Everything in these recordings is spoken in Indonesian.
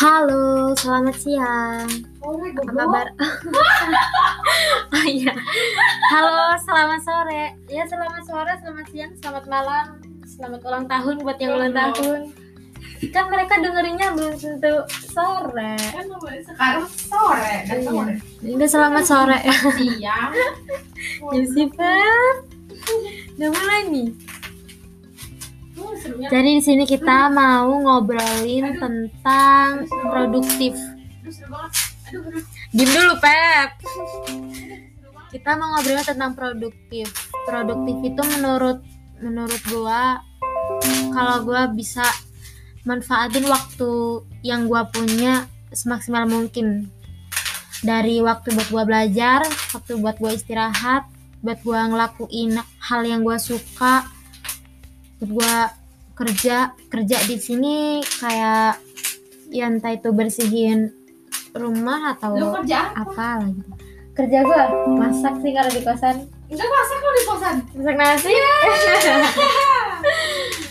Halo, selamat siang. Apa kabar? oh iya. Halo, selamat sore. Ya, selamat sore, selamat siang, selamat malam, selamat ulang tahun buat yang ulang tahun. Kan mereka dengerinnya belum tentu sore. kan sekarang sore dan Iya. sore Udah selamat sore. siang Lucifer. Udah mulai nih. Jadi di sini kita mau ngobrolin tentang produktif. Diam dulu, Pep. Kita mau ngobrolin tentang produktif. Produktif itu menurut menurut gua kalau gua bisa manfaatin waktu yang gua punya semaksimal mungkin. Dari waktu buat gua belajar, waktu buat gua istirahat, buat gua ngelakuin hal yang gua suka, buat gua kerja kerja di sini kayak ya entah itu bersihin rumah atau lu kerja apa? lagi kerja gua masak sih kalau di kosan. Enggak masak lu di kosan? Masak nasi.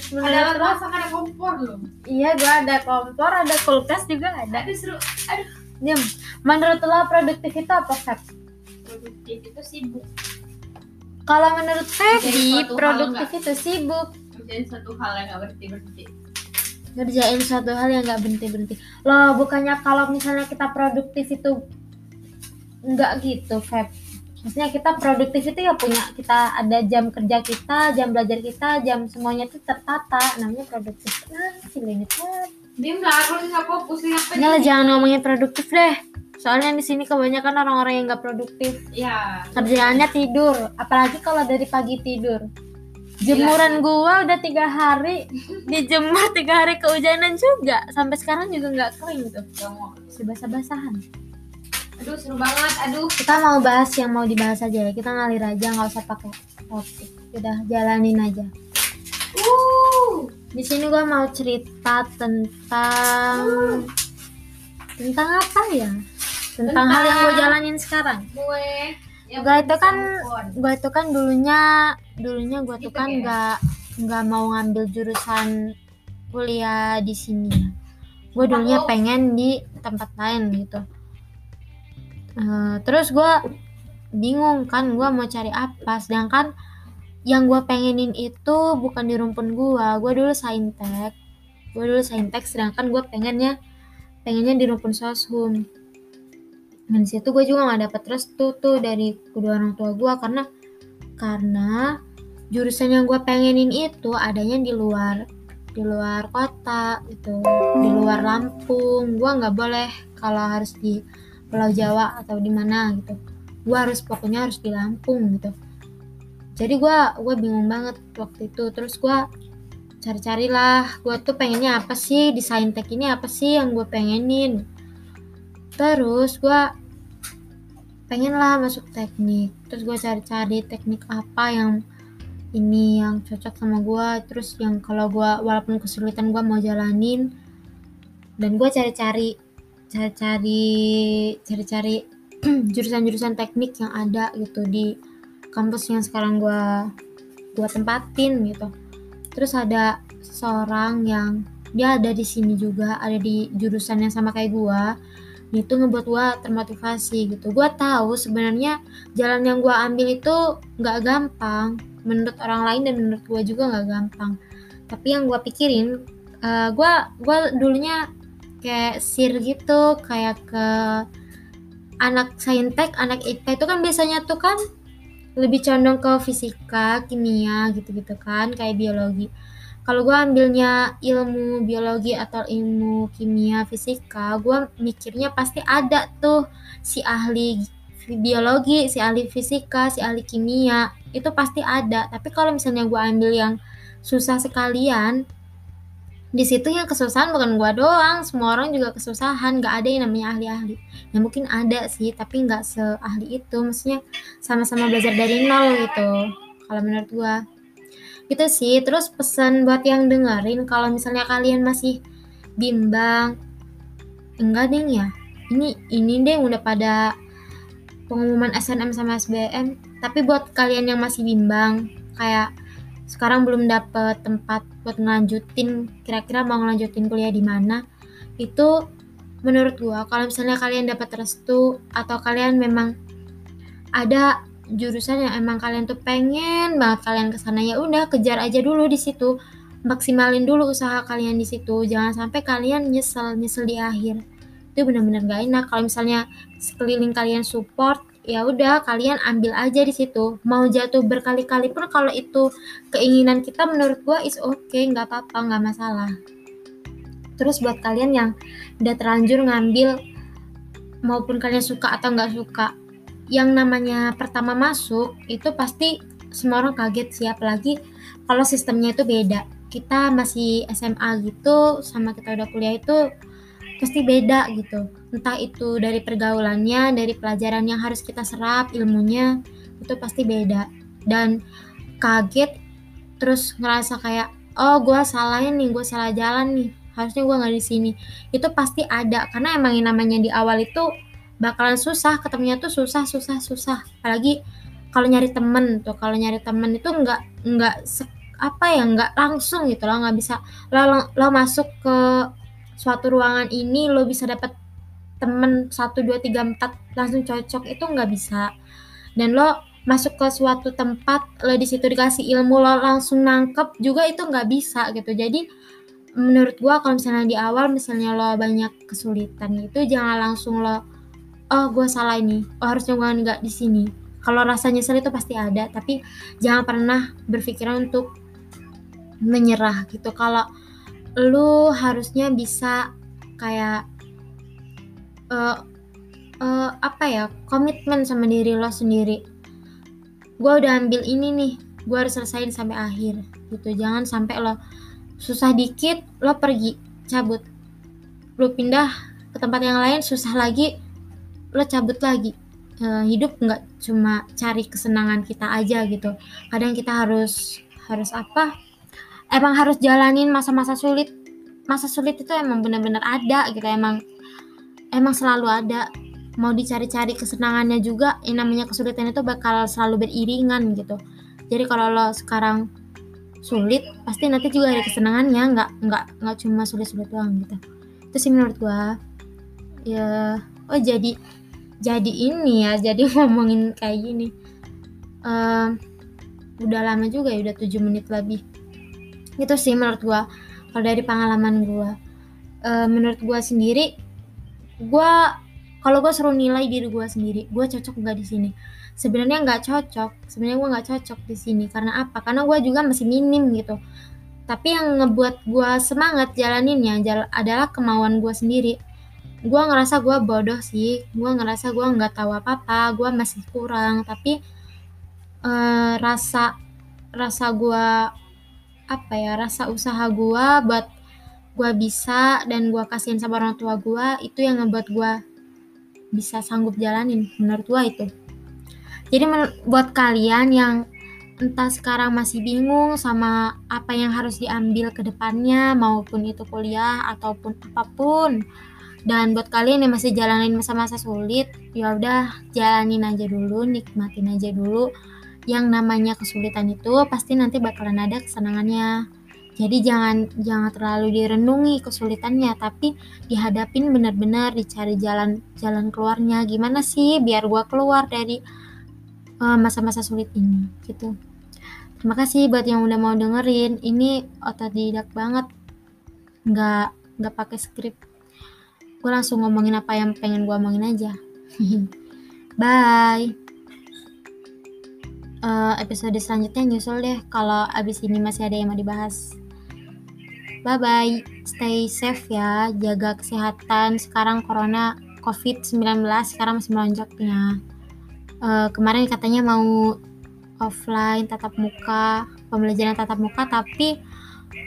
Ada Menurut alat lo? masak ada kompor lu? Iya gua ada kompor ada kulkas juga ada. Aduh seru. Aduh. Diam. Menurut lo produktif itu apa Feb? produktif itu sibuk. Kalau menurut Feby produktif itu sibuk kerjain satu hal yang gak berhenti berhenti ngerjain suatu hal yang nggak berhenti berhenti loh bukannya kalau misalnya kita produktif itu nggak gitu Feb? Maksudnya kita produktif itu ya punya kita ada jam kerja kita jam belajar kita jam semuanya itu tertata. Namanya produktif. Nah sih ini Dim lah kalau nggak fokus lah jangan ngomongin produktif deh. Soalnya di sini kebanyakan orang-orang yang nggak produktif. Ya kerjaannya tidur. Apalagi kalau dari pagi tidur jemuran gua udah tiga hari. Dijemur tiga hari kehujanan juga. Sampai sekarang juga nggak kering tuh mau. masih basah-basahan aduh seru banget. Aduh. Kita mau bahas yang mau dibahas aja ya. Kita ngalir aja nggak usah pakai topik. Udah jalanin aja. Uh di sini gua mau cerita tentang tentang apa ya? Tentang, hal yang gue jalanin sekarang. gue Gua itu kan gua itu kan dulunya dulunya gua tuh Gitu kan ya? nggak nggak mau ngambil jurusan kuliah di sini. Gue dulunya pengen di tempat lain gitu. Eh, terus gua bingung kan gua mau cari apa. Sedangkan yang gua pengenin itu bukan di rumpun gua. Gua dulu saintek. Gua dulu saintek sedangkan gua pengennya pengennya di rumpun soshum dan situ gue juga nggak dapet restu tuh dari kedua orang tua gue karena karena jurusan yang gue pengenin itu adanya di luar di luar kota gitu di luar Lampung. Gue nggak boleh kalau harus di Pulau Jawa atau di mana gitu. Gue harus pokoknya harus di Lampung gitu. Jadi gue gue bingung banget waktu itu. Terus gue cari-carilah gue tuh pengennya apa sih di saintek ini apa sih yang gue pengenin terus gue pengen lah masuk teknik. Terus gue cari-cari teknik apa yang ini yang cocok sama gue terus yang kalau gue walaupun kesulitan gue mau jalanin dan gue cari-cari cari-cari cari-cari jurusan-jurusan teknik yang ada gitu di kampus yang sekarang gue gue tempatin gitu. Terus ada seseorang yang dia ada di sini juga ada di jurusan yang sama kayak gue itu ngebuat gue termotivasi gitu. Gue tahu sebenarnya jalan yang gue ambil itu nggak gampang. Menurut orang lain dan menurut gue juga nggak gampang. Tapi yang gue pikirin gue gue dulunya kayak sir gitu kayak ke anak saintek anak IPA itu kan biasanya tuh kan lebih condong ke fisika kimia gitu-gitu kan kayak biologi kalau gue ambilnya ilmu biologi atau ilmu kimia fisika gue mikirnya pasti ada tuh. Si ahli biologi si ahli fisika si ahli kimia itu pasti ada. Tapi kalau misalnya gue ambil yang susah sekalian di situ yang kesusahan bukan gue doang. Semua orang juga kesusahan nggak ada yang namanya ahli-ahli. Ya mungkin ada sih tapi nggak seahli itu. Maksudnya sama-sama belajar dari nol gitu kalau menurut gue gitu sih. Terus pesan buat yang dengerin kalau misalnya kalian masih bimbang enggak ding ya. Ini ini deh udah pada pengumuman SNM sama SBM tapi buat kalian yang masih bimbang kayak sekarang belum dapet tempat buat ngelanjutin kira-kira mau ngelanjutin kuliah di mana itu menurut gua kalau misalnya kalian dapat restu atau kalian memang ada jurusan yang emang kalian tuh pengen banget kalian ke sana ya udah kejar aja dulu di situ. Maksimalin dulu usaha kalian di situ. Jangan sampai kalian nyesel nyesel di akhir. Itu benar-benar gak enak. Kalau misalnya sekeliling kalian support ya udah kalian ambil aja di situ. Mau jatuh berkali-kali pun kalau itu keinginan kita menurut gua is oke okay, nggak apa-apa nggak masalah. Terus buat kalian yang udah terlanjur ngambil maupun kalian suka atau nggak suka yang namanya pertama masuk itu pasti semua orang kaget sih apalagi kalau sistemnya itu beda. Kita masih SMA gitu sama kita udah kuliah itu pasti beda gitu. Entah itu dari pergaulannya dari pelajaran yang harus kita serap ilmunya itu pasti beda. Dan kaget terus ngerasa kayak oh gue salah nih gue salah jalan nih. Harusnya gue nggak di sini. Itu pasti ada karena emang yang namanya di awal itu bakalan susah ketemunya tuh susah susah susah. Apalagi kalau nyari temen tuh kalau nyari temen itu nggak nggak apa ya nggak langsung gitu loh nggak bisa. Lo, lo masuk ke suatu ruangan ini lo bisa dapat temen satu dua tiga empat langsung cocok itu nggak bisa. Dan lo masuk ke suatu tempat lo di situ dikasih ilmu lo langsung nangkep juga itu nggak bisa gitu. Jadi menurut gua kalau misalnya di awal misalnya lo banyak kesulitan itu jangan langsung lo oh gue salah ini. Oh harusnya gue nggak di sini. Kalau rasa nyesel itu pasti ada tapi jangan pernah berpikiran untuk menyerah gitu. Kalau lu harusnya bisa kayak uh, uh, apa ya komitmen sama diri lo sendiri. Gue udah ambil ini nih gue harus selesaiin sampai akhir gitu. Jangan sampai lo susah dikit lo pergi cabut. Lo pindah ke tempat yang lain susah lagi lo cabut lagi. Uh, hidup nggak cuma cari kesenangan kita aja gitu. Kadang kita harus harus apa? Emang harus jalanin masa-masa sulit. Masa sulit itu emang benar-benar ada gitu emang emang selalu ada. Mau dicari-cari kesenangannya juga yang namanya kesulitan itu bakal selalu beriringan gitu. Jadi kalau lo sekarang sulit pasti nanti juga ada kesenangannya nggak nggak nggak cuma sulit-sulit doang gitu. Itu sih menurut gua. Ya oh jadi jadi ini ya jadi ngomongin kayak gini. Uh, udah lama juga ya udah 7 menit lebih. Itu sih menurut gua kalau dari pengalaman gua. Uh, menurut gua sendiri gua kalau gua suruh nilai diri gua sendiri gua cocok nggak di sini? Sebenarnya nggak cocok sebenarnya gua nggak cocok di sini. Karena apa? Karena gua juga masih minim gitu. Tapi yang ngebuat gua semangat jalaninnya adalah kemauan gua sendiri gue ngerasa gue bodoh sih. Gue ngerasa gue nggak tahu apa apa gue masih kurang. Tapi uh, rasa rasa gue apa ya rasa usaha gue buat gue bisa dan gue kasihin sama orang tua gue itu yang ngebuat gue bisa sanggup jalanin menurut gue itu. Jadi buat kalian yang entah sekarang masih bingung sama apa yang harus diambil ke depannya maupun itu kuliah ataupun apa pun dan buat kalian yang masih jalanin masa-masa sulit ya udah jalanin aja dulu nikmatin aja dulu. Yang namanya kesulitan itu pasti nanti bakalan ada kesenangannya. Jadi jangan jangan terlalu direnungi kesulitannya tapi dihadapin benar-benar dicari jalan jalan keluarnya. Gimana sih biar gua keluar dari eh, masa-masa uh, sulit ini? Gitu. Terima kasih buat yang udah mau dengerin. Ini otodidak banget. Nggak nggak pakai skrip gue langsung ngomongin apa yang pengen gue omongin aja. Bye. Uh, episode selanjutnya nyusul deh kalau abis ini masih ada yang mau dibahas. Bye bye stay safe ya. Jaga kesehatan. Sekarang corona covid 19 sekarang masih melonjaknya uh, kemarin katanya mau offline tatap muka pembelajaran tatap muka tapi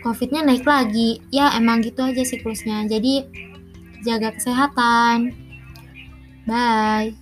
covidnya naik lagi. Ya emang gitu aja siklusnya. Jadi jaga kesehatan. Bye.